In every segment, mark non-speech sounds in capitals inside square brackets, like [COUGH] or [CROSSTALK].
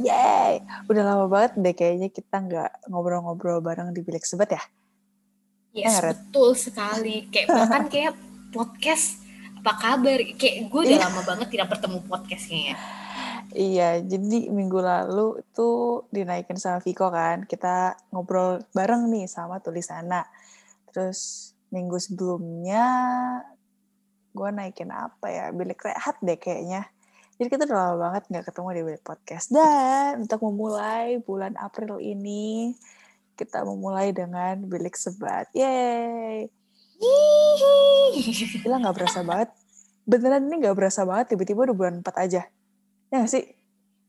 Yay, udah lama banget deh kayaknya kita nggak ngobrol-ngobrol bareng di Pilek Sobat ya. Yes, betul sekali. Kayak bahkan kayak podcast apa kabar? Kayak gue udah Iya. lama banget tidak bertemu podcast kayaknya. Iya, jadi minggu lalu tuh dinaikin sama Viko kan, kita ngobrol bareng nih sama tulisana. Terus minggu sebelumnya gue naikin apa ya, bilik rehat deh kayaknya. Jadi kita udah lama banget nggak ketemu di podcast. Dan untuk memulai bulan April ini, kita memulai dengan bilik sebat. Yeay! Hihihi. Gila nggak berasa banget. Beneran ini nggak berasa banget, tiba-tiba udah bulan 4 aja. Ya nggak sih?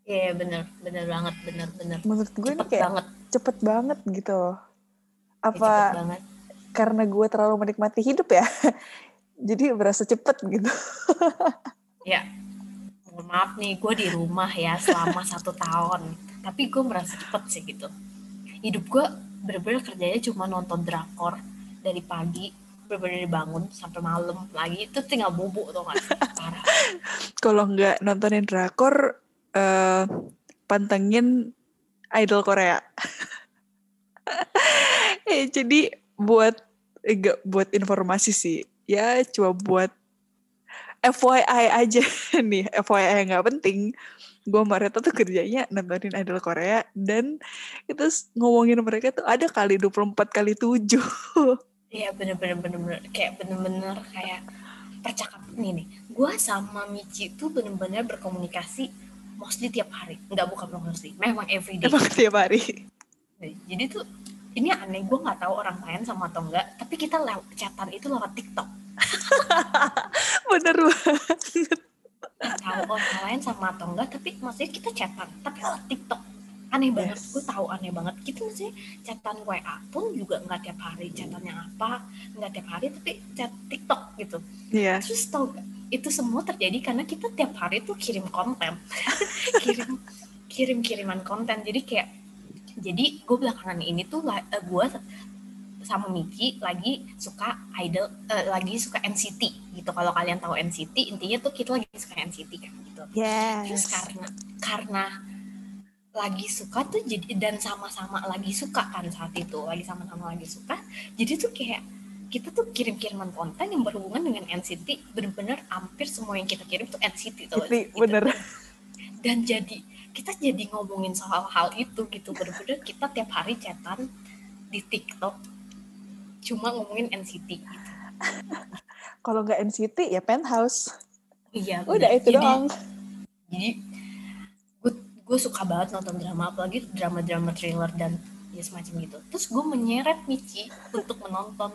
Iya bener, bener banget, bener, bener. Menurut gue ini Cepet kayak banget, cepet banget gitu loh. ya, Apa cepet banget. karena gue terlalu menikmati hidup ya? [LAUGHS] Jadi berasa cepet gitu. Ya, maaf nih, gue di rumah ya selama satu tahun. Tapi gue merasa cepet sih gitu. Hidup gue bener-bener kerjanya cuma nonton drakor dari pagi, bener-bener bangun sampai malam lagi. Itu tinggal bobo tuh gak? Parah. [LAUGHS] Kalau nggak nontonin drakor, eh pantengin idol Korea. [LAUGHS] eh, jadi buat enggak buat informasi sih. Ya cuma buat FYI aja [LAUGHS] nih, FYI nggak penting. Gue sama Reta tuh kerjanya nontonin idol Korea dan itu ngomongin mereka tuh ada kali 24 kali 7. [LAUGHS] Iya bener-bener bener-bener kayak bener-bener kayak percakapan nih. Gue sama Michi tuh bener-bener berkomunikasi mostly tiap hari. Enggak bukan mostly, memang everyday. Emang tiap hari. Jadi tuh ini aneh gue nggak tahu orang lain sama atau enggak, tapi kita lewat chatan itu lewat TikTok. [LAUGHS] Bener banget. Tahu orang lain sama atau enggak, tapi maksudnya kita chatan, tapi lewat TikTok. Aneh banget, Yes. gue tahu aneh banget. Kita maksudnya chatan WA pun juga nggak tiap hari, chatannya apa, nggak tiap hari, tapi chat TikTok gitu. Iya. Terus tau gak, itu semua terjadi karena kita tiap hari tuh kirim konten. [LAUGHS] kirim kirim kiriman konten. Jadi kayak jadi gue belakangan ini tuh gue sama Miki lagi suka idol eh, lagi suka NCT gitu. Kalau kalian tahu NCT, intinya tuh kita lagi suka NCT kan gitu. Terus Yes. karena karena lagi suka tuh jadi dan sama-sama lagi suka kan saat itu lagi sama-sama lagi suka jadi tuh kayak kita tuh kirim-kiriman konten yang berhubungan dengan NCT bener-bener hampir semua yang kita kirim tuh NCT tuh NCT, bener. dan jadi kita jadi ngomongin soal hal itu gitu bener-bener kita tiap hari chatan di TikTok cuma ngomongin NCT gitu. [LAUGHS] Kalau nggak NCT ya Penthouse. iya Udah bener. itu Jadi- doang. jadi gue gue suka banget nonton drama apalagi drama-drama thriller dan ya semacam gitu terus gue menyeret Michi untuk menonton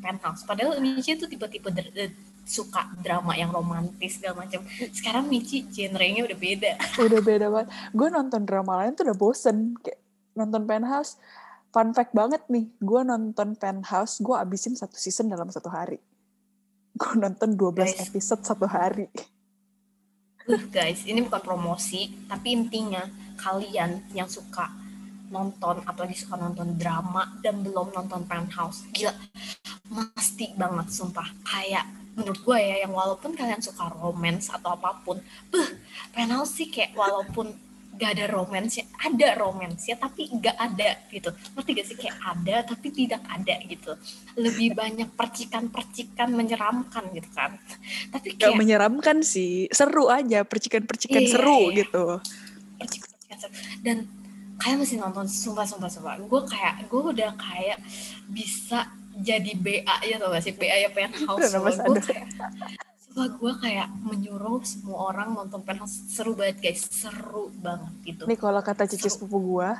Penthouse padahal Michi tuh tipe-tipe eh, suka drama yang romantis segala macam sekarang Michi genrenya udah beda Udah beda banget. Gue nonton drama lain tuh udah bosen. Kayak nonton Penthouse. Fun fact banget nih. Gue nonton Penthouse, gue abisin satu season dalam satu hari. [LAUGHS] Gue nonton 12 Guys. episode satu hari. Uh, guys ini bukan promosi tapi intinya kalian yang suka nonton apalagi suka nonton drama dan belum nonton Penthouse gila mesti banget sumpah kayak menurut gue ya yang walaupun kalian suka romance atau apa pun beh Penthouse sih kayak walaupun gak ada romance ya ada romance ya tapi gak ada gitu ngerti gak sih kayak ada tapi tidak ada gitu lebih banyak percikan-percikan menyeramkan gitu kan tapi Gak kayak menyeramkan sih. Seru aja. Percikan-percikan Iya, seru iya. gitu. percikan-percikan seru. dan kalian masih nonton sumpah sumpah sumpah gue kayak gue udah kayak bisa jadi BA ya tau gak sih BA ya penthouse gue kayak sumpah gue kayak menyuruh semua orang nonton penthouse seru banget guys. Seru banget gitu. Nih kalau kata cici sepupu gue,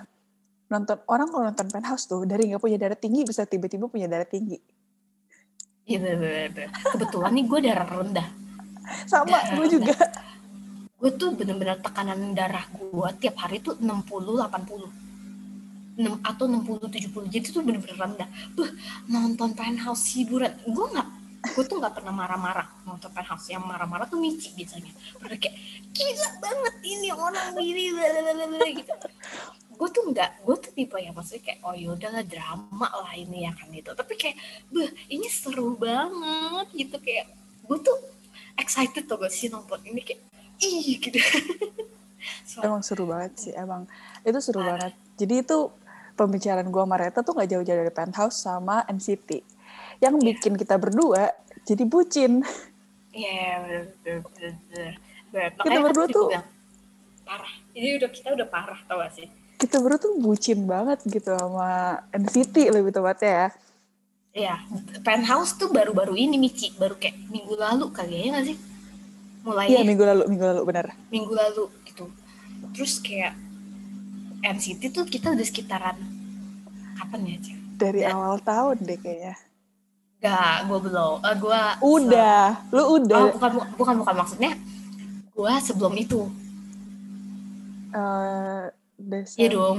nonton orang kalau nonton Penthouse tuh dari nggak punya darah tinggi bisa tiba-tiba punya darah tinggi. Iya bener, bener, bener. kebetulan nih gue darah rendah. Sama Darah gue juga. gue tuh bener-bener tekanan darah gue tiap hari tuh 60 80 enam atau 60 70 jadi itu bener-bener rendah. Beuh, nonton penthouse hiburan. Gue nggak gue tuh nggak pernah marah-marah. Nonton penthouse yang marah-marah tuh Mici biasanya. Udah kayak gila banget ini orang ini blablabla gitu. Gue tuh nggak gue tuh tipe yang maksudnya kayak oh yaudahlah drama lah ini ya kan itu tapi kayak beh ini seru banget gitu. Kayak gue tuh excited tuh gue sih nonton ini kayak ih gitu. [LAUGHS] So, Emang seru banget sih, emang. Itu seru Parah. banget. Jadi itu pembicaraan gua sama Reta tuh nggak jauh-jauh dari Penthouse sama NCT. Yang Iya. bikin kita berdua jadi bucin. Iya, bener. Bener. Kita berdua tuh- bilang, parah. Ini udah kita udah parah tau gak sih? Kita berdua tuh bucin banget gitu sama NCT lebih tepatnya ya. Iya, penthouse tuh baru-baru ini Mici, baru kayak minggu lalu kali ya ya nggak sih? Iya Mulainya minggu lalu, minggu lalu bener. minggu lalu gitu. Terus kayak NCT tuh kita udah sekitaran kapan ya, Cek? Dari Dan- awal tahun deh kayaknya. Gak, gue belum. Eh, gue Udah, lu Oh, udah. bukan, bukan, bukan maksudnya. Gue sebelum itu. eh, Desember. Iya dong.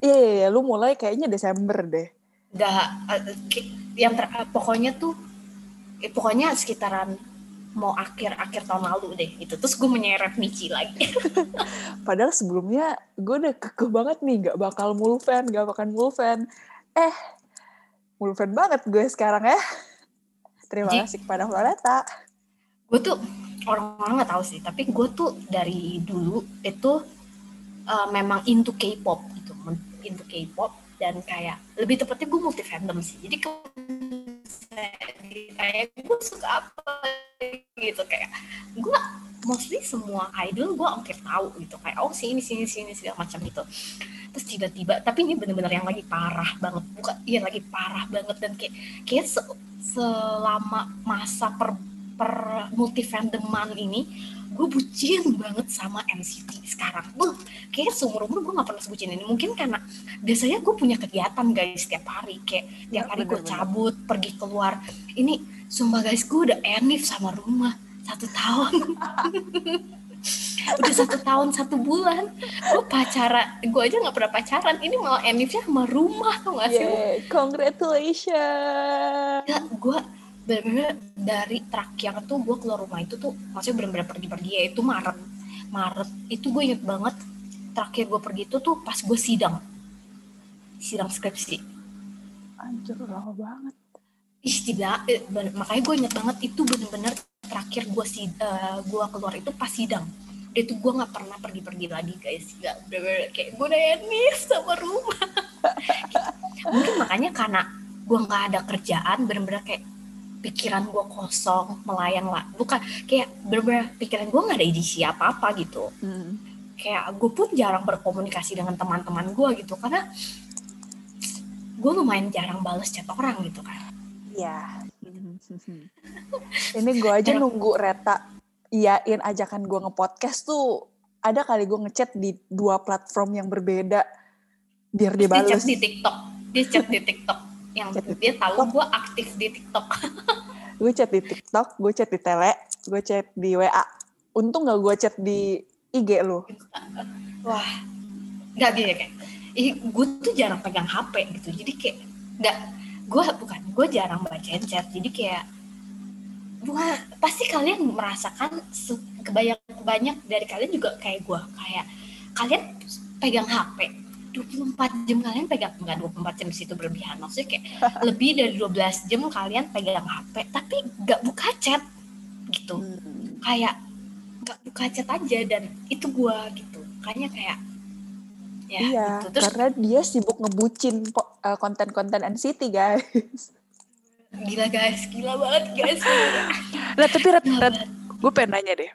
Iya, iya, iya, lu mulai kayaknya Desember deh. Gak, eh, ki- yang ter, eh, pokoknya tuh, eh, pokoknya sekitaran mau akhir-akhir tahun lalu deh gitu. Terus gue menyeret Michi lagi. [LAUGHS] Padahal sebelumnya gue udah kekeh banget nih, gak bakal mulfan, gak bakal mulfan. Eh, mulfan banget gue sekarang ya. Terima Ji. kasih kepada Floreta. gue tuh orang-orang nggak tahu sih, tapi gue tuh dari dulu itu eh, memang into K-pop gitu, into K-pop dan kayak lebih tepatnya gue multi fandom sih. Jadi kayak gue suka apa gitu kayak gue mostly semua idol gue hampir tahu gitu. Kayak oh sini sini sini segala macam gitu. Terus tiba-tiba tapi ini bener-bener yang lagi parah banget. Bukan iya lagi parah banget. Dan kayak kayak se- selama masa per per multi fandoman ini gue bucin banget sama NCT sekarang. Buh, kayak seumur umur gue gak pernah sebucin ini. Mungkin karena biasanya gue punya kegiatan guys setiap hari. Kayak tiap hari gue cabut pergi keluar. Ini sumpah guys gue udah enif sama rumah satu tahun. Udah satu tahun satu bulan. Gue pacaran gue aja nggak pernah pacaran. Ini malah enifnya sama rumah tau gak sih? Lu? Yeay, congratulations. ya gue bener-bener dari terakhir tuh gue keluar rumah itu tuh maksudnya bener-bener pergi-pergi ya itu Maret. Maret itu gue inget banget terakhir gue pergi itu tuh pas gue sidang. Sidang skripsi. Anjir, lama banget. ih tidak eh, makanya gue inget banget itu bener-bener terakhir gue sid eh, gue keluar itu pas sidang. Itu gue nggak pernah pergi-pergi lagi guys. Nggak bener-bener kayak gue udah enif sama rumah. [LAUGHS] Mungkin makanya karena gue nggak ada kerjaan bener-bener kayak pikiran gue kosong melayang lah. Bukan kayak bener-bener pikiran gue nggak ada isi apa-apa gitu. Hmm. kayak gue pun jarang berkomunikasi dengan teman-teman gue gitu karena gue lumayan jarang bales chat orang gitu kan. Iya. Ini gue aja nunggu Reta iyain ajakan gue nge-podcast tuh. Ada kali gue ngechat di dua platform yang berbeda. Biar dia dia chat di TikTok. Dia chat di TikTok. Yang Chat di dia tahu TikTok. gue aktif di TikTok. [LAUGHS] Gue chat di TikTok, gue chat di Tele, gue chat di WA. Untung gak gue chat di IG lu. wah. Nggak gini kayak ih, gue tuh jarang pegang HP gitu. Jadi kayak nggak gue bukan gue jarang bacain chat jadi kayak bukan pasti kalian merasakan kebanyak banyak dari kalian juga kayak gue kayak kalian pegang HP 24 jam kalian pegang enggak 24 jam situ berlebihan maksudnya kayak [LAUGHS] lebih dari 12 jam kalian pegang HP tapi nggak buka chat gitu Hmm. kayak nggak buka chat aja dan itu gua gitu kayaknya kayak ya iya, gitu terus karena dia sibuk ngebucin eh, konten-konten NCT guys. gila guys gila banget guys [LAUGHS] Nah tapi Red, Red, gue pengen nanya deh.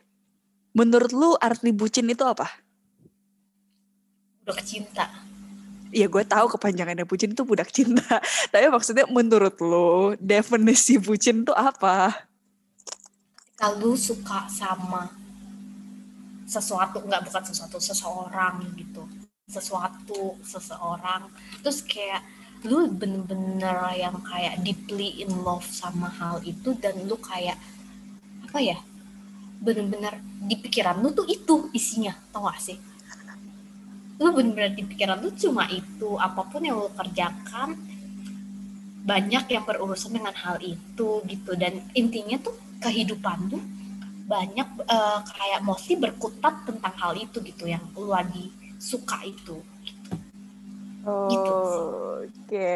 Menurut lu arti bucin itu apa? udah kecinta Ya gue tahu kepanjangannya bucin itu budak cinta. [LAUGHS] Tapi maksudnya menurut lu definisi bucin itu apa? kalau suka sama sesuatu nggak bukan sesuatu seseorang gitu sesuatu seseorang. Terus kayak lu bener-bener yang kayak deeply in love sama hal itu dan lu kayak apa ya bener-bener di pikiran lu tuh itu isinya tau gak sih? Lu bener-bener di pikiran lu cuma itu apa pun yang lu kerjakan banyak yang berurusan dengan hal itu gitu. Dan intinya tuh kehidupan tuh banyak uh, kayak mostly berkutat tentang hal itu gitu yang lu lagi suka itu gitu. Oh, Gitu Oke.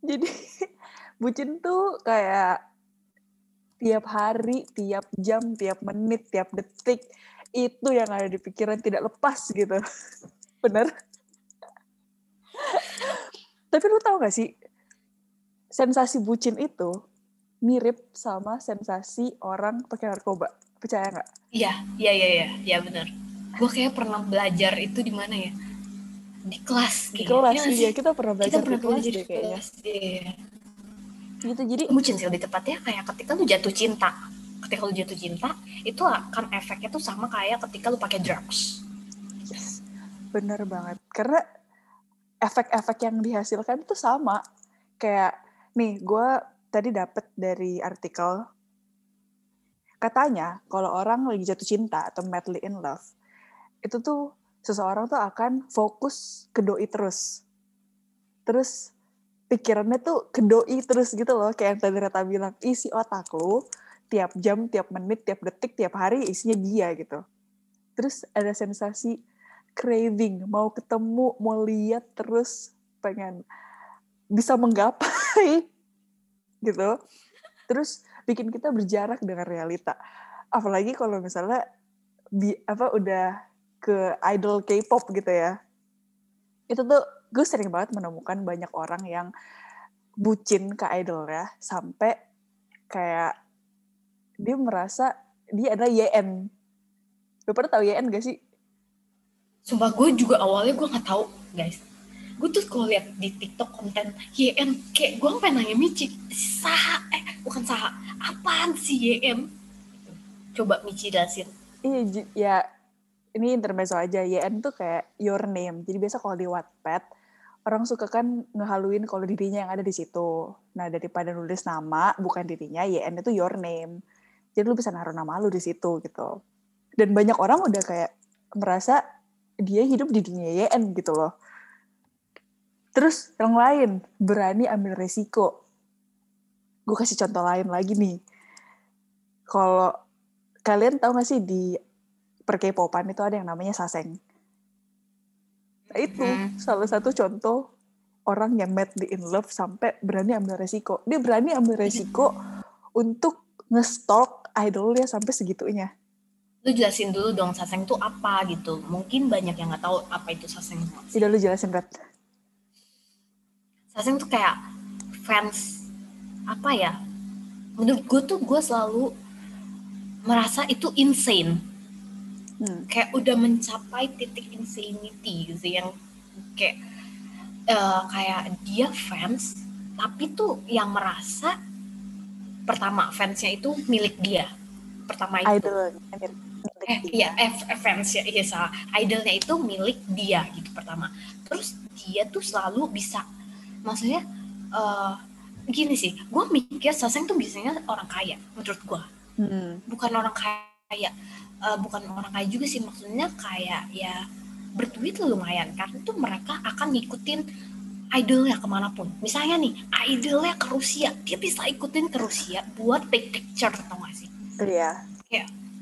[LAUGHS] Jadi bucin tuh kayak tiap hari, tiap jam, tiap menit, tiap detik itu yang ada di pikiran tidak lepas gitu. [LAUGHS] Bener? Tapi lu tahu gak sih sensasi bucin itu mirip sama sensasi orang pakai narkoba. Percaya nggak? Iya, iya, iya, iya, iya benar. Gue kayak pernah belajar itu di mana ya? Di kelas. Di kelas, Iya iya kita pernah Kita belajar pernah di kelas belajar deh di kayaknya. kelas. Iya. Gitu, jadi Bucin sih lebih tepatnya kayak ketika lu jatuh cinta. Ketika lu jatuh cinta, itu akan efeknya tuh sama kayak ketika lu pakai drugs. Yes, bener banget. Karena efek-efek yang dihasilkan itu sama. Kayak, nih, gue tadi dapet dari artikel, katanya kalau orang lagi jatuh cinta atau madly in love, itu tuh seseorang tuh akan fokus ke doi terus. Terus pikirannya tuh ke doi terus gitu loh, kayak yang tadi Rata bilang, isi otak lu tiap jam, tiap menit, tiap detik, tiap hari isinya dia gitu. Terus ada sensasi craving, mau ketemu, mau lihat terus pengen bisa menggapai [LAUGHS] gitu. Terus bikin kita berjarak dengan realita. Apalagi kalau misalnya bi, apa udah ke idol K-pop gitu ya. Itu tuh gue sering banget menemukan banyak orang yang bucin ke idol ya sampai kayak dia merasa dia adalah YN. Lu pernah tahu YN gak sih? Sumpah gue juga awalnya gue nggak tahu guys. Gue tuh kalau lihat di TikTok konten YN kayak gue sampai nanya Mici, Saha eh bukan Saha, apaan sih YN? Coba Mici jelasin. Iya, ya ini intermezzo aja. YN tuh kayak your name. Jadi biasa kalau di Wattpad, orang suka kan ngehaluin kalau dirinya yang ada di situ. Nah, daripada nulis nama, bukan dirinya, YN itu your name. Jadi lu bisa naruh nama lu di situ gitu. Dan banyak orang udah kayak merasa dia hidup di dunia YN gitu loh. Terus yang lain, berani ambil resiko. Gue kasih contoh lain lagi nih. Kalau kalian tahu gak sih di per K-popan itu ada yang namanya saseng. Nah, itu Hmm. salah satu contoh orang yang madly in love sampai berani ambil resiko. Dia berani ambil resiko untuk nge-stalk idolnya sampai segitunya. Lu jelasin dulu dong saseng tuh apa gitu. Mungkin banyak yang nggak tahu apa itu saseng. Tidak lu jelasin, Red. Saseng tuh kayak fans apa ya? Menurut gue tuh gue selalu merasa itu insane. Hmm. Kayak udah mencapai titik insanity gitu yang kayak eh, kayak dia fans tapi tuh yang merasa pertama fansnya itu milik dia. Pertama itu. Idol. eh iya F, F- fans ya iya salah idolnya itu milik dia gitu pertama terus dia tuh selalu bisa maksudnya eh gini sih gue mikir Saseng tuh biasanya orang kaya menurut gue Hmm. bukan orang kaya eh, bukan orang kaya juga sih maksudnya kayak ya berduit lumayan karena tuh mereka akan ngikutin idolnya ke mana pun misalnya nih idolnya ke Rusia dia bisa ikutin ke Rusia buat take picture tau gak sih Iya.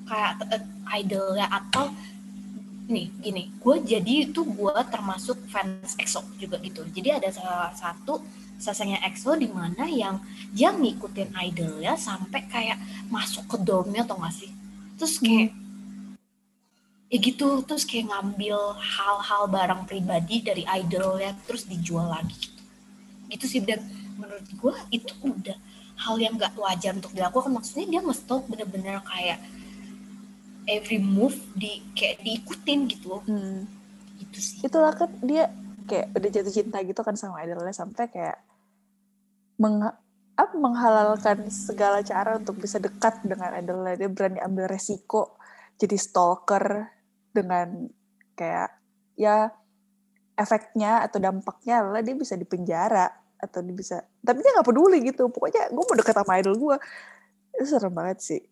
kayak eh, idolnya atau nih gini gue jadi itu gue termasuk fans EXO juga gitu. Jadi ada salah satu sasanya EXO di mana yang dia ngikutin idolnya sampai kayak masuk ke dormnya atau gak sih? Terus kayak ya gitu terus kayak ngambil hal-hal barang pribadi dari idolnya terus dijual lagi gitu. Gitu sih dan menurut gue itu udah hal yang gak wajar untuk dilakukan. Maksudnya dia nge-stalk bener-bener kayak every move di kayak diikutin gitu loh. Hmm. gitu sih. Itulah kan dia kayak udah jatuh cinta gitu kan sama idolnya sampai kayak meng apa, menghalalkan segala cara untuk bisa dekat dengan idolnya. Dia berani ambil resiko jadi stalker dengan kayak ya efeknya atau dampaknya adalah dia bisa dipenjara atau dia bisa tapi dia nggak peduli gitu. Pokoknya gue mau dekat sama idol gue itu serem banget sih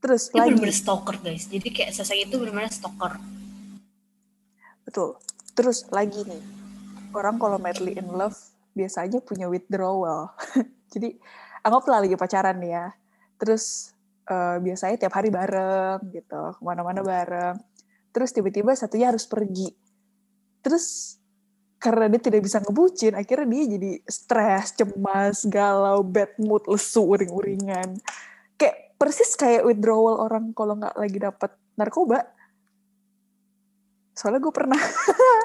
Terus Dia lagi, bener-bener stalker guys. Jadi kayak Sasaki itu bener-bener stalker. betul. Terus lagi nih, orang kalau madly in love biasanya punya withdrawal. [LAUGHS] Jadi anggaplah lagi pacaran nih ya. Terus eh, biasanya tiap hari bareng gitu, ke mana-mana bareng. Terus tiba-tiba satunya harus pergi. Terus karena dia tidak bisa ngebucin, akhirnya dia jadi stres, cemas, galau, bad mood, lesu, uring-uringan. Kayak persis kayak withdrawal orang kalau nggak lagi dapat narkoba. Soalnya gue pernah,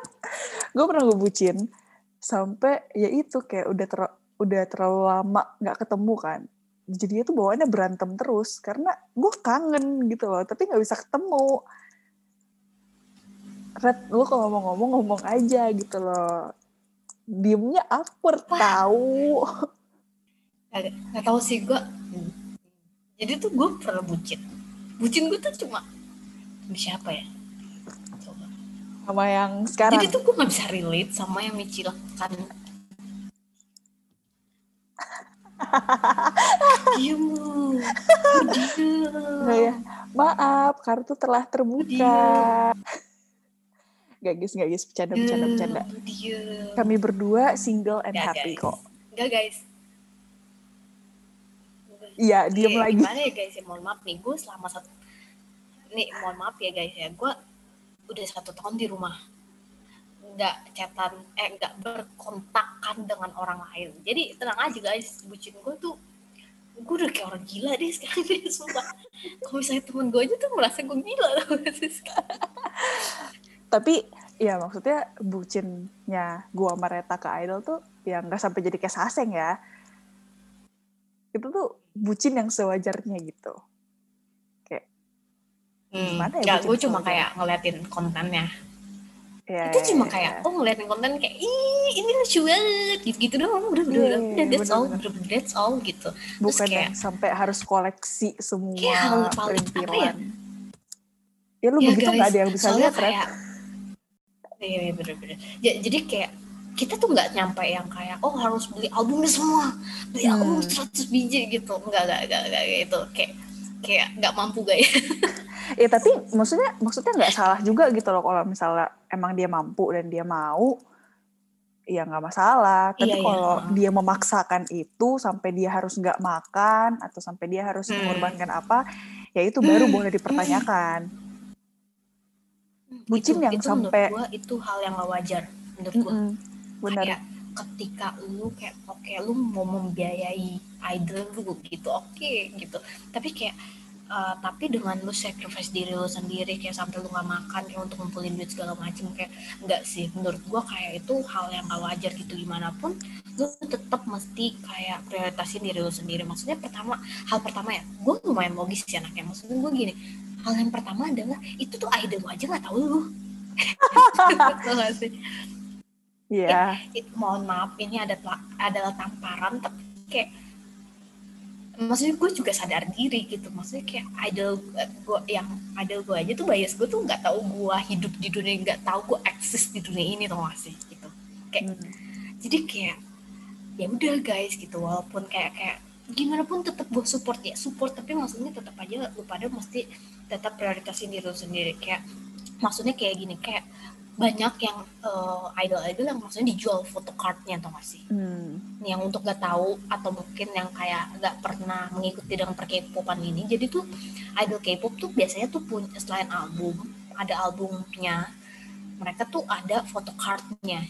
[LAUGHS] gue pernah ngebucin sampai ya itu kayak udah ter, udah terlalu lama nggak ketemu kan. Jadi itu bawaannya berantem terus karena gue kangen gitu loh, tapi nggak bisa ketemu. Red, lu kalau mau ngomong ngomong aja gitu loh. Diemnya awkward tahu. Gak, gak tau sih gue. Jadi tuh gue pernah bucin. Bucin gue tuh cuma sama siapa ya? Coba. sama yang sekarang. Jadi tuh gue gak bisa relate sama yang Michi lakukan. Diam lu. Nggak ya? Maaf, kartu telah terbuka. Gak guys, gak guys, bercanda, bercanda, bercanda. Lu Diam. Kami berdua single and Nggak, happy guys. kok. Enggak guys. Iya, diem Kayak lagi. Gimana ya guys ya, mohon maaf nih. Gue selama satu... Nih, mohon maaf ya guys ya. Gue udah satu tahun di rumah. Nggak chatan, eh nggak berkontakkan dengan orang lain. Jadi tenang aja guys, bucin gue tuh gue udah kayak orang gila deh sekarang [LAUGHS] deh sumpah kalau misalnya temen gue aja tuh merasa gue gila tau sih sekarang Tapi ya maksudnya bucinnya gua sama Reta ke Idol tuh ya nggak sampai jadi kayak saseng ya. Itu tuh bucin yang sewajarnya gitu. Gimana ya Nggak, bucin gue cuma sewajarnya? kayak ngeliatin kontennya Ya, itu cuma ya, kayak ya. oh ngeliatin konten kayak ih ini lucu banget gitu gitu doang udah udah Iya, udah iya, that's all bener-bener. udah that's all gitu terus bukan kayak yang sampai harus koleksi semua Kayak apa ya? perintilan. Ya lu Ya, begitu guys, nggak ada yang bisa lihat, kayak iya iya, bener-bener Ja- jadi kayak kita tuh nggak nyampe yang kayak oh harus beli albumnya semua beli Hmm. album 100 biji gitu nggak nggak nggak nggak gitu kayak kayak nggak mampu guys [LAUGHS] Ya tapi maksudnya maksudnya nggak salah juga gitu loh kalau misalnya emang dia mampu dan dia mau ya nggak masalah. Tapi Iya, iya, kalau heeh. dia memaksakan itu sampai dia harus nggak makan atau sampai dia harus Hmm. mengorbankan apa, ya itu baru boleh dipertanyakan. Bucin itu, yang itu sampai- gua itu hal yang gak wajar menurut gua Mm-mm, Benar. kayak ketika lu kayak oke lu mau membiayai idol lu gitu oke gitu. Tapi kayak eh, tapi dengan lu sacrifice diri lu sendiri kayak sampai lu nggak makan kayak untuk ngumpulin duit segala macem kayak enggak sih. Menurut gua kayak itu hal yang gak wajar gitu. Gimana pun lu tetap mesti kayak prioritasin diri lu sendiri. Maksudnya pertama hal pertama ya gue lumayan logis sih anaknya. Maksudnya gue gini hal yang pertama adalah itu tuh idol aja nggak tahu lu [LAUGHS] Iya. it- mohon maaf ini ada adalah tamparan tapi kayak maksudnya gue juga sadar diri gitu maksudnya kayak idol gue yang idol gue aja tuh bias gue tuh nggak tahu gue hidup di dunia nggak tahu gue eksis di dunia ini tau gak sih gitu kayak Hmm. jadi kayak ya udah guys gitu walaupun kayak kayak gimana pun tetap gue support ya support tapi maksudnya tetap aja lu pada mesti tetap prioritasin diri lu sendiri kayak maksudnya kayak gini kayak banyak yang idol idol yang maksudnya dijual photocardnya atau gak sih? Hmm. yang untuk gak tahu atau mungkin yang kayak gak pernah mengikuti dengan per K-popan ini. Jadi tuh idol K-pop tuh biasanya tuh punya selain album ada albumnya mereka tuh ada photocardnya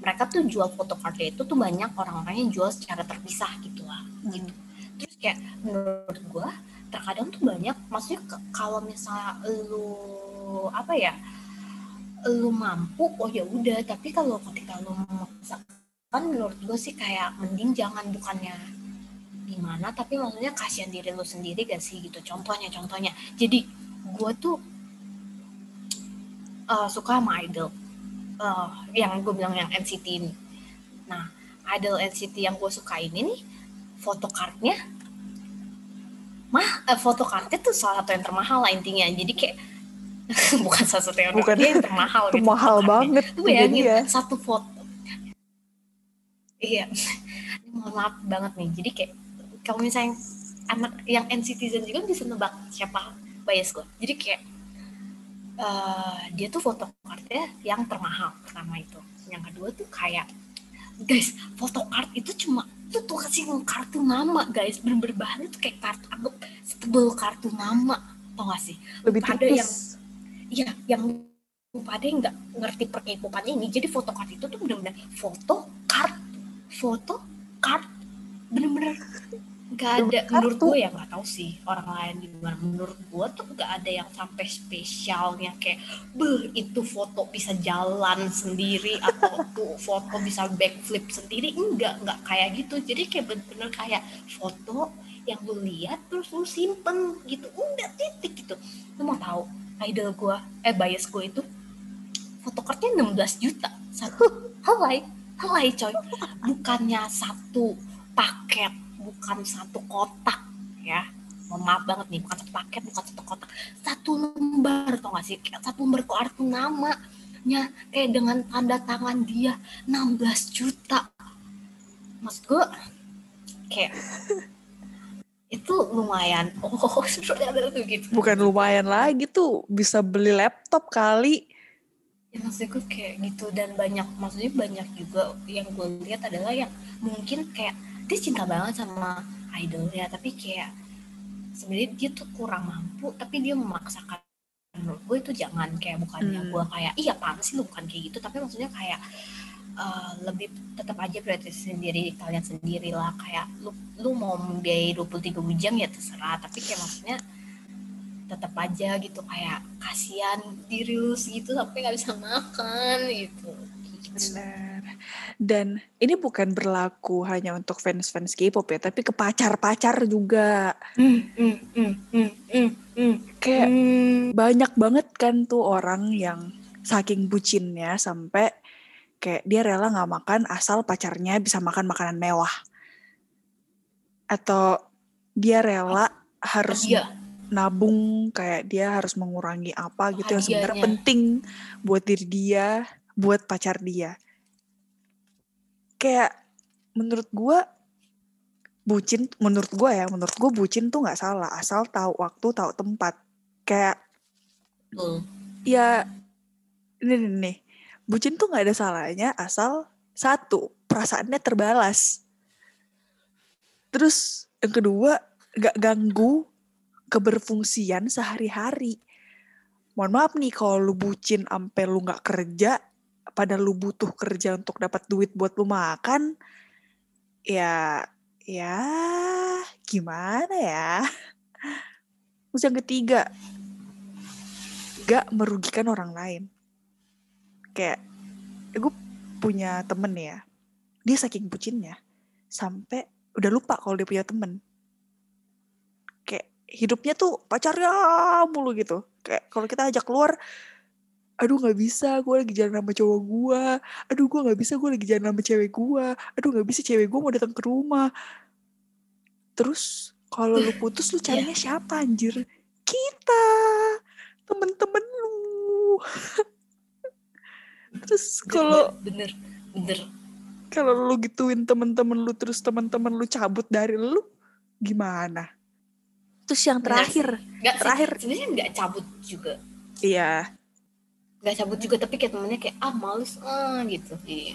mereka tuh jual photocardnya itu tuh banyak orang-orang yang jual secara terpisah gitu lah gitu. Terus kayak menurut gua terkadang tuh banyak maksudnya kalau misalnya lu apa ya lu mampu oh ya udah. Tapi kalau ketika lu memaksakan menurut gue sih kayak mending jangan bukannya gimana tapi maksudnya kasihan diri lu sendiri gak sih gitu? Contohnya contohnya. Jadi gue tuh eh, suka sama idol. Eh, yang gue bilang yang NCT ini. Nah idol NCT yang gue suka ini nih photocardnya mah eh, photocardnya tuh salah satu yang termahal lah intinya. Jadi kayak [LAUGHS] bukan satu yang, Bukan. dia yang termahal Itu [LAUGHS] gitu mahal banget tuh ya. satu foto. Iya. Ini mohon maaf banget nih. Jadi kayak kalau misalnya anak yang NCTzen juga bisa nebak siapa bias gue jadi kayak uh, dia tuh photocardnya yang termahal pertama itu. Yang kedua tuh kayak guys photocard itu cuma itu tuh kasih kartu nama guys. Bener-bener bahannya tuh kayak kartu anggap setebel kartu nama. Tau gak sih? Lebih tipis. yang Iya, yang pada yang nggak ngerti perkepopan ini. Jadi foto card itu tuh bener-bener foto card, foto card, bener-bener nggak ada. Menurut gue ya nggak tahu sih orang lain gimana. Menurut gue tuh nggak ada yang sampai spesialnya kayak, beh itu foto bisa jalan sendiri atau [LAUGHS] tuh foto bisa backflip sendiri. Enggak, nggak kayak gitu. Jadi kayak bener-bener kayak foto yang lu lihat terus lu simpen gitu. Udah titik gitu. Lu mau tahu idol gue eh bias gue itu fotokartnya 16 juta. Satu. [LAUGHS] Helai. Helai coy. Bukannya satu paket bukan satu kotak ya. Mohon maaf banget nih bukan satu paket bukan satu kotak. Satu lembar tau gak sih? Kayak satu lembar kartu namanya. Kayak dengan tanda tangan dia 16 juta. Maksud gue kayak [LAUGHS] itu lumayan [LAUGHS] oh sebenarnya ada tuh gitu Bukan lumayan lagi tuh, bisa beli laptop kali. ya maksud gue kayak gitu dan banyak maksudnya banyak juga yang gue lihat adalah yang mungkin kayak dia cinta banget sama idolnya tapi kayak sebenarnya dia tuh kurang mampu tapi dia memaksakan menurut gue itu jangan kayak bukannya Hmm. gue kayak iya apaan sih lu bukan kayak gitu tapi maksudnya kayak eh, lebih tetap aja prioritas sendiri kalian sendiri lah kayak lu lu mau membiayai 23 jam ya terserah tapi kayak maksudnya tetap aja gitu kayak kasihan diri lu segitu sampai nggak bisa makan gitu. Gitu. Benar. Dan ini bukan berlaku hanya untuk fans-fans K-pop ya, tapi ke pacar-pacar juga. Hmm, hmm, hmm, hmm, hmm, hmm, Kayak hmm. banyak banget kan tuh orang yang saking bucinnya sampai kayak dia rela nggak makan asal pacarnya bisa makan makanan mewah. Atau dia rela harus Iya, nabung kayak dia harus mengurangi apa gitu yang sebenarnya penting buat diri dia, buat pacar dia. Kayak menurut gua bucin, menurut gua ya, menurut gua bucin tuh nggak salah asal tahu waktu, tahu tempat. Kayak betul. ya ini nih, nih. Bucin tuh nggak ada salahnya asal satu perasaannya terbalas. Terus yang kedua nggak ganggu keberfungsian sehari-hari. Mohon maaf nih kalau lu bucin sampai lu nggak kerja, pada lu butuh kerja untuk dapat duit buat lu makan, ya ya gimana ya? Terus yang ketiga, gak merugikan orang lain. Kayak gue punya temen ya, dia saking bucinnya sampai udah lupa kalau dia punya temen. Kayak hidupnya tuh pacarnya mulu gitu. Kayak kalau kita ajak keluar, aduh nggak bisa, gue lagi jalan sama cowok gue. Aduh gue nggak bisa, gue lagi jalan sama cewek gue. Aduh nggak bisa, cewek gue mau datang ke rumah. Terus kalau lu putus lu carinya siapa anjir? Kita, temen-temen lu. [LAUGHS] Terus kalau bener, bener, kalau lu gituin temen-temen lu terus temen-temen lu cabut dari lu gimana? Terus yang terakhir, Nggak sih, Terakhir. sebenarnya nggak cabut juga, iya, nggak cabut juga tapi kayak temennya kayak ah males ah gitu. Iya.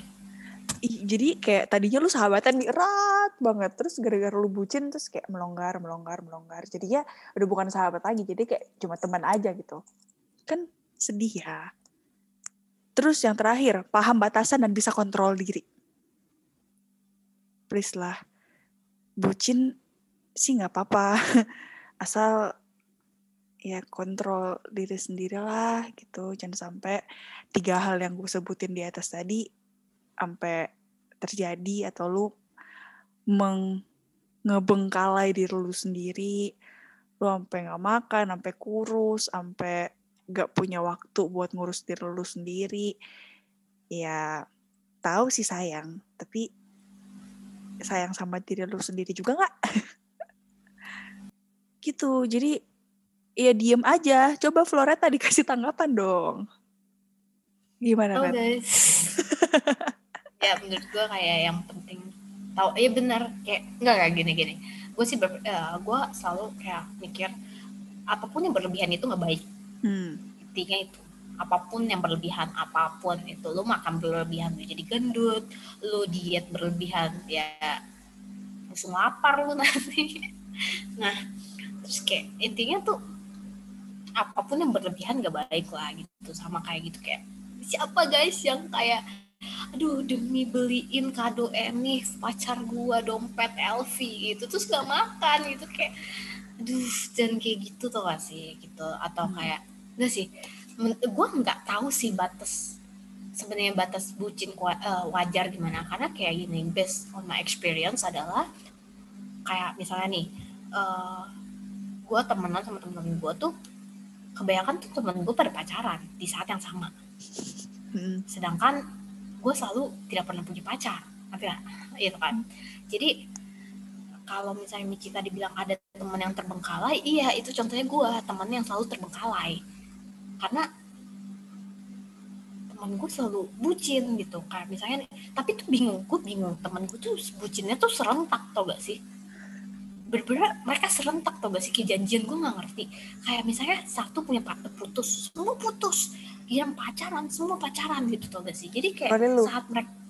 jadi kayak tadinya lu sahabatan nih erat banget, terus gara-gara lu bucin terus kayak melonggar, melonggar, melonggar. Jadinya udah bukan sahabat lagi, jadi kayak cuma teman aja gitu. Kan sedih ya. Terus yang terakhir, paham batasan dan bisa kontrol diri. Please lah, bucin sih nggak apa-apa, [LAUGHS] asal ya kontrol diri sendiri lah gitu. Jangan sampai tiga hal yang gue sebutin di atas tadi sampai terjadi atau lu meng ngebengkalai diri lu sendiri lu sampai nggak makan sampai kurus sampai nggak punya waktu buat ngurus diri lu sendiri. Ya tahu sih sayang tapi sayang sama diri lu sendiri juga nggak? [LAUGHS] Gitu jadi ya diem aja. Coba Floreta dikasih tanggapan dong. Gimana Oh [LAUGHS] ya menurut gue kayak yang penting tahu ya benar kayak enggak kayak gini gini. Gue gue sih ber, uh, gue selalu kayak mikir apa pun yang berlebihan itu nggak baik Hmm. intinya itu apa pun yang berlebihan apa pun itu lu makan berlebihan lu jadi gendut lu diet berlebihan ya langsung lapar lu [LAUGHS] nanti nah terus kayak intinya tuh apa pun yang berlebihan gak baik lah gitu sama kayak gitu kayak siapa guys yang kayak aduh demi beliin kado Enis pacar gua dompet LV gitu terus gak makan gitu kayak aduh jangan kayak gitu tuh gak sih gitu. Atau kayak enggak sih gue nggak tahu sih batas sebenarnya batas bucin eh, wajar gimana. Karena kayak gini based on my experience adalah kayak misalnya nih eh gue temenan sama temen-temen gue tuh kebanyakan tuh temen gue pada pacaran di saat yang sama. Hmm. sedangkan gue selalu tidak pernah punya pacar ngerti nggak? Iya kan? Jadi kalau misalnya Michi tadi bilang ada teman yang terbengkalai iya itu contohnya gue teman yang selalu terbengkalai. Karena teman gue selalu bucin gitu kayak misalnya tapi tuh bingung gue bingung teman gue tuh bucinnya tuh serentak tau gak sih? Bener-bener mereka serentak tau gak sih? Kejanjian gue nggak ngerti. Kayak misalnya satu punya partner putus semua putus. Yang pacaran semua pacaran gitu tau gak sih? Jadi kayak saat mereka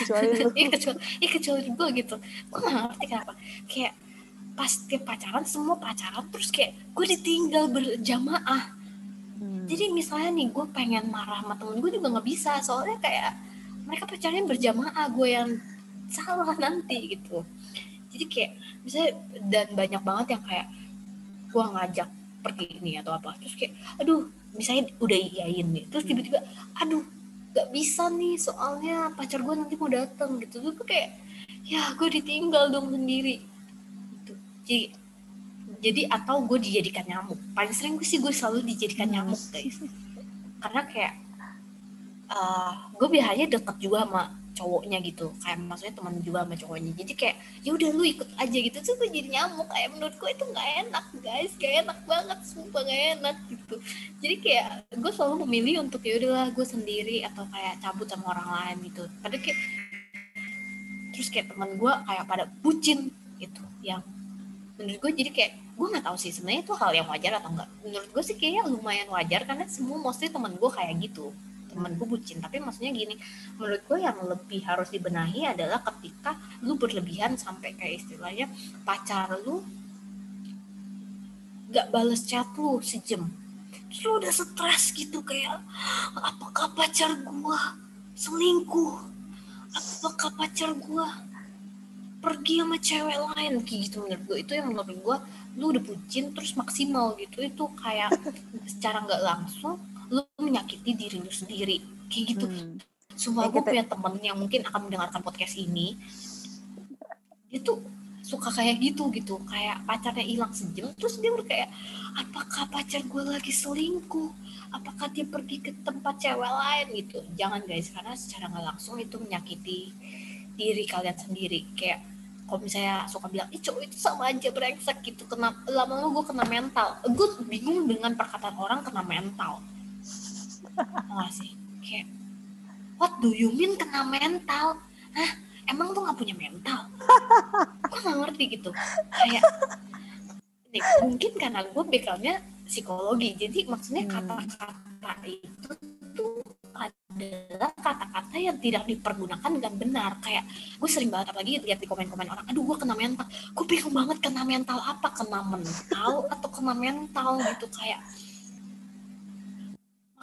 Kecuali lu. Iya kecuali, iya kecuali gue gitu. Gue gak ngerti kenapa. Kayak pas tiap pacaran, semua pacaran, terus kayak gue ditinggal berjamaah. Hmm. Jadi misalnya nih, gue pengen marah sama temen gue juga gak bisa. Soalnya kayak mereka pacarnya berjamaah, gue yang salah nanti gitu. Jadi kayak misalnya, dan banyak banget yang kayak gue ngajak pergi ini atau apa. Terus kayak, aduh, misalnya udah iyain nih. Terus tiba-tiba, aduh, gak bisa nih soalnya pacar gue nanti mau datang gitu. Gue kayak ya gue ditinggal dong sendiri. Gitu. jadi jadi atau gue dijadikan nyamuk. Paling sering gue sih gue selalu dijadikan nyamuk guys. Karena kayak uh, gue biasanya deket juga sama cowoknya gitu. Kayak maksudnya teman juga sama cowoknya. Jadi kayak ya udah lu ikut aja gitu. Terus gue jadi nyamuk. Kayak menurut gue itu nggak enak guys. Gak enak banget sumpah gak enak gitu. Jadi kayak gue selalu memilih untuk ya udahlah gue sendiri atau kayak cabut sama orang lain gitu. Padahal kayak terus kayak teman gue kayak pada bucin gitu. Yang menurut gue jadi kayak gue nggak tahu sih sebenarnya itu hal yang wajar atau enggak menurut gue sih kayaknya lumayan wajar karena semua mostly teman gue kayak gitu temen gue bucin. Tapi maksudnya gini menurut gue yang lebih harus dibenahi adalah ketika lu berlebihan sampai kayak istilahnya pacar lu gak bales chat lu sejam. Terus lu udah stres gitu kayak apakah pacar gua selingkuh? Apakah pacar gua pergi sama cewek lain? Kayak gitu menurut gue itu yang menurut gue lu udah bucin terus maksimal gitu. Itu kayak secara nggak langsung lu menyakiti diri lu sendiri. Kayak gitu. Hmm. Ya, gue kita- punya temen yang mungkin akan mendengarkan podcast ini. Dia tuh suka kayak gitu gitu. Kayak pacarnya hilang sejam Terus dia udah kayak Apakah pacar gue lagi selingkuh? Apakah dia pergi ke tempat cewek lain? Gitu. Jangan guys. Karena secara nggak langsung itu menyakiti diri kalian sendiri. Kayak kalau misalnya suka bilang cowok itu sama aja brengsek gitu. Kena Lama-lama gue kena mental. Gue bingung dengan perkataan orang kena mental Enggak sih Kayak What do you mean kena mental? Hah? Emang lu gak punya mental? gue gak ngerti gitu. Kayak, nih, mungkin karena gue backgroundnya psikologi. Jadi maksudnya Hmm. kata-kata itu tuh adalah kata-kata yang tidak dipergunakan dengan benar. Kayak gue sering banget apalagi lihat di komen-komen orang, aduh gue kena mental. Gue bingung banget kena mental apa? Kena mental atau kena mental gitu kayak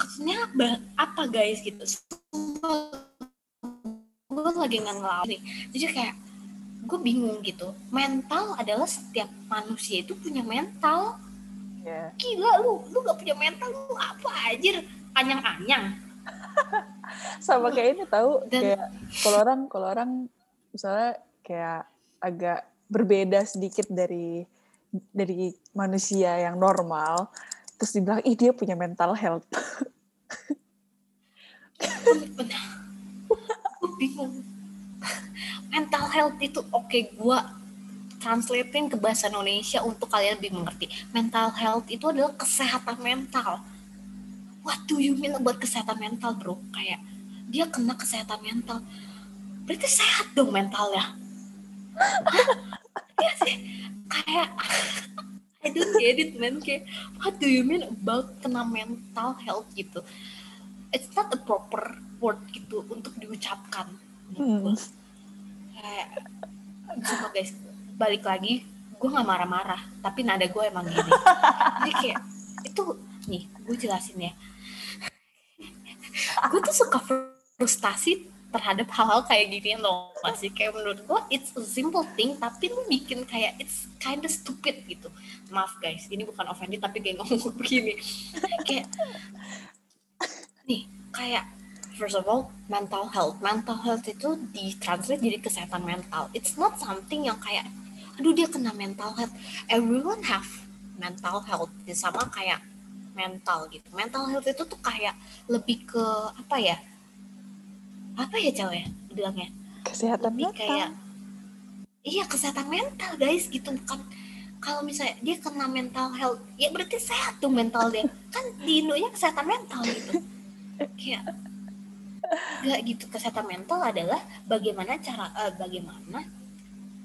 maksudnya apa guys gitu. Gue lagi nggak ngelawan nih. Jadi kayak gue bingung gitu. Mental adalah setiap manusia itu punya mental. Ya. gila lu lu gak punya mental lu apa aja anyang-anyang. [LAUGHS] Sama kayak ini tahu Dan- kayak kalau orang kalau orang misalnya kayak agak berbeda sedikit dari dari manusia yang normal terus dibilang ih dia punya mental health [LAUGHS] bingung mental health itu oke gue translatein ke bahasa Indonesia untuk kalian lebih mengerti. Mental health itu adalah kesehatan mental. What do you mean about kesehatan mental bro? Kayak dia kena kesehatan mental. Berarti sehat dong mentalnya? Iya sih. Kayak [LAUGHS] I don't get it man kayak what do you mean about kena mental health? gitu. It's not a proper word gitu untuk diucapkan. Hmm. kayak cuma guys balik lagi gue nggak marah-marah tapi nada gue emang gini. Jadi kayak itu nih gue jelasin ya. Gue tuh suka frustasi terhadap hal-hal kayak gini loh masih kayak menurut gue it's a simple thing tapi lu bikin kayak it's kinda stupid gitu. Maaf guys ini bukan offended tapi kayak ngomong [LAUGHS] begini. Kayak nih kayak first of all mental health. Mental health itu ditranslate jadi kesehatan mental. It's not something yang kayak aduh dia kena mental health. Everyone have mental health. Sama kayak mental gitu. Mental health itu tuh kayak lebih ke apa ya apa ya cewek ya bilangnya? Kesehatan lebih mental. kayak iya kesehatan mental guys gitu. Kan kalau misalnya dia kena mental health ya berarti sehat tuh mental dia. [LAUGHS] Kan di Indo ya kesehatan mental gitu. Kayak nggak gitu. Kesehatan mental adalah bagaimana cara eh, bagaimana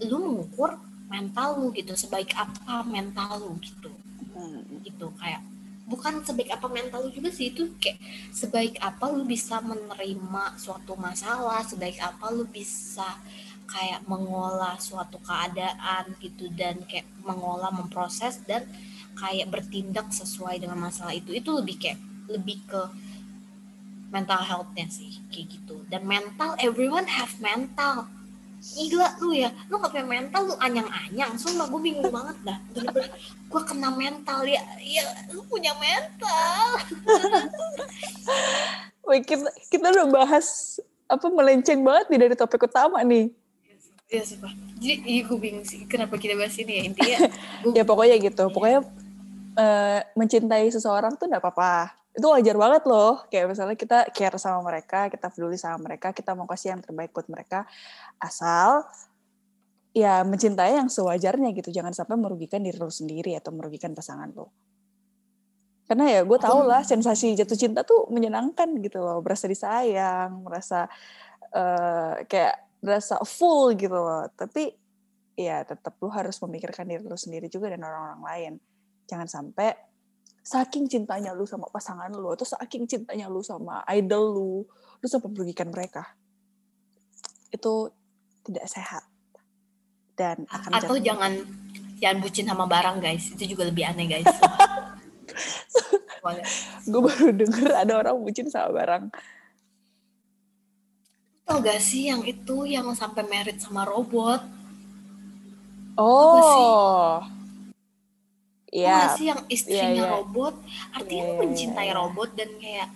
lu mengukur mental lu gitu. Sebaik apa mental lu gitu. Hmm. gitu kayak bukan sebaik apa mental lu juga sih itu kayak sebaik apa lu bisa menerima suatu masalah sebaik apa lu bisa kayak mengolah suatu keadaan gitu dan kayak mengolah memproses dan kayak bertindak sesuai dengan masalah itu. Itu lebih kayak lebih ke mental healthnya sih kayak gitu. Dan mental everyone have mental gila lu ya. Lu gak punya mental lu anyang-anyang. Sumpah gue bingung banget dah. Bener-bener gue kena mental ya. Ya lu punya mental. [LAUGHS] Wih, kita, kita udah bahas apa melenceng banget nih dari topik utama nih. Iya sumpah. Jadi iya gue bingung sih kenapa kita bahas ini ya. Intinya [LAUGHS] gue Ya pokoknya gitu. Pokoknya eh, mencintai seseorang tuh nggak apa-apa. Itu wajar banget loh. Kayak misalnya kita care sama mereka, kita peduli sama mereka, kita mau kasih yang terbaik buat mereka. Asal ya mencintai yang sewajarnya gitu. Jangan sampai merugikan diri lo sendiri atau merugikan pasangan lo. Karena ya gue tau lah sensasi jatuh cinta tuh menyenangkan gitu loh. Berasa disayang, merasa eh, kayak berasa full gitu loh. Tapi ya tetap lu harus memikirkan diri lu sendiri juga dan orang-orang lain. Jangan sampai saking cintanya lu sama pasangan lu atau saking cintanya lu sama idol lu, lu sampai merugikan mereka. Itu tidak sehat. Dan akan atau jatuh- jangan jangan bucin sama barang guys itu juga lebih aneh guys [LAUGHS] gue baru denger ada orang bucin sama barang. tau gak sih yang itu yang sampai merit sama robot Oh. Iya, gak sih yang istrinya iya. robot artinya Iya, lu iya, mencintai iya. robot dan kayak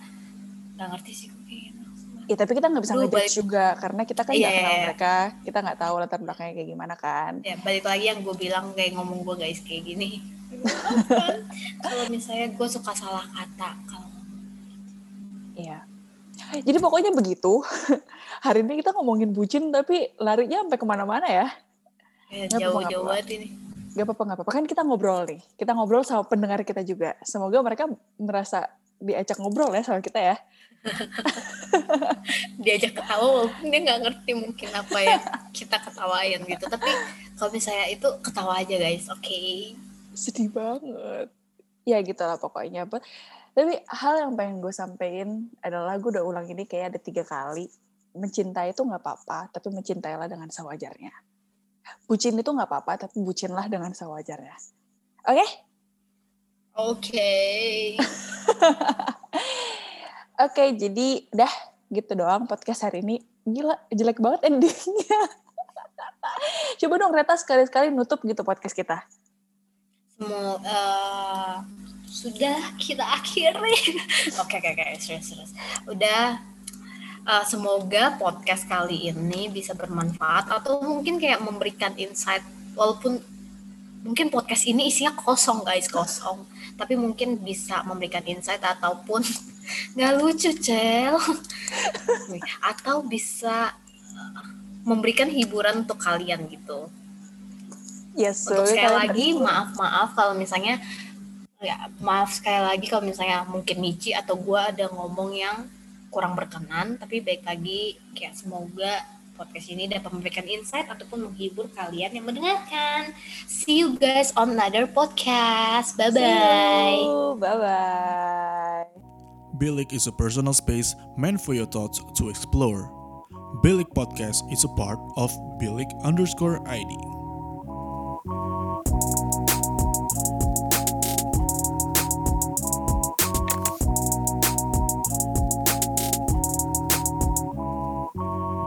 nggak ngerti sih gue kayak gitu. ya tapi kita nggak bisa ngejudge juga karena kita kan Iya, nggak iya, kenal iya. mereka, kita nggak tahu latar belakangnya kayak gimana kan. ya balik lagi yang gue bilang kayak ngomong gue guys kayak gini [LAUGHS] kalau misalnya gue suka salah kata kalau Iya. Jadi pokoknya begitu. [LAUGHS] Hari ini kita ngomongin bucin tapi larinya sampai ke mana-mana ya. ya, jauh-jauh banget ini Gak apa-apa, gak apa-apa. Kan kita ngobrol nih. Kita ngobrol sama pendengar kita juga. Semoga mereka merasa diajak ngobrol ya sama kita ya. [LAUGHS] diajak ketawa walaupun dia nggak ngerti mungkin apa yang kita ketawain gitu tapi kalau misalnya itu ketawa aja guys oke Sedih banget. Ya gitu lah pokoknya. Tapi hal yang pengen gue sampein adalah gue udah ulang ini kayak ada tiga kali. Mencintai itu gak apa-apa, tapi mencintailah dengan sewajarnya. Bucin itu gak apa-apa, tapi bucinlah dengan sewajarnya. Oke? oke [LAUGHS] Oke, jadi udah gitu doang podcast hari ini. Gila, jelek banget endingnya. [LAUGHS] Coba dong Reta sekali-sekali nutup gitu podcast kita. semua eh, sudah kita akhiri [LAUGHS] oke oke oke serius serius udah eh, semoga podcast kali ini bisa bermanfaat atau mungkin kayak memberikan insight walaupun mungkin podcast ini isinya kosong guys kosong. Tapi mungkin bisa memberikan insight ataupun [LAUGHS] nggak lucu cel. [LAUGHS] Atau bisa memberikan hiburan untuk kalian gitu. Yes, untuk so sekali lagi maaf maaf kalau misalnya ya maaf sekali lagi kalau misalnya mungkin Michi atau gue ada ngomong yang kurang berkenan tapi baik lagi kayak semoga podcast ini dapat memberikan insight ataupun menghibur kalian yang mendengarkan. See you guys on another podcast. Bye bye. Bye bye. Bilik is a personal space meant for your thoughts to explore. Bilik Podcast is a part of Bilik underscore ID.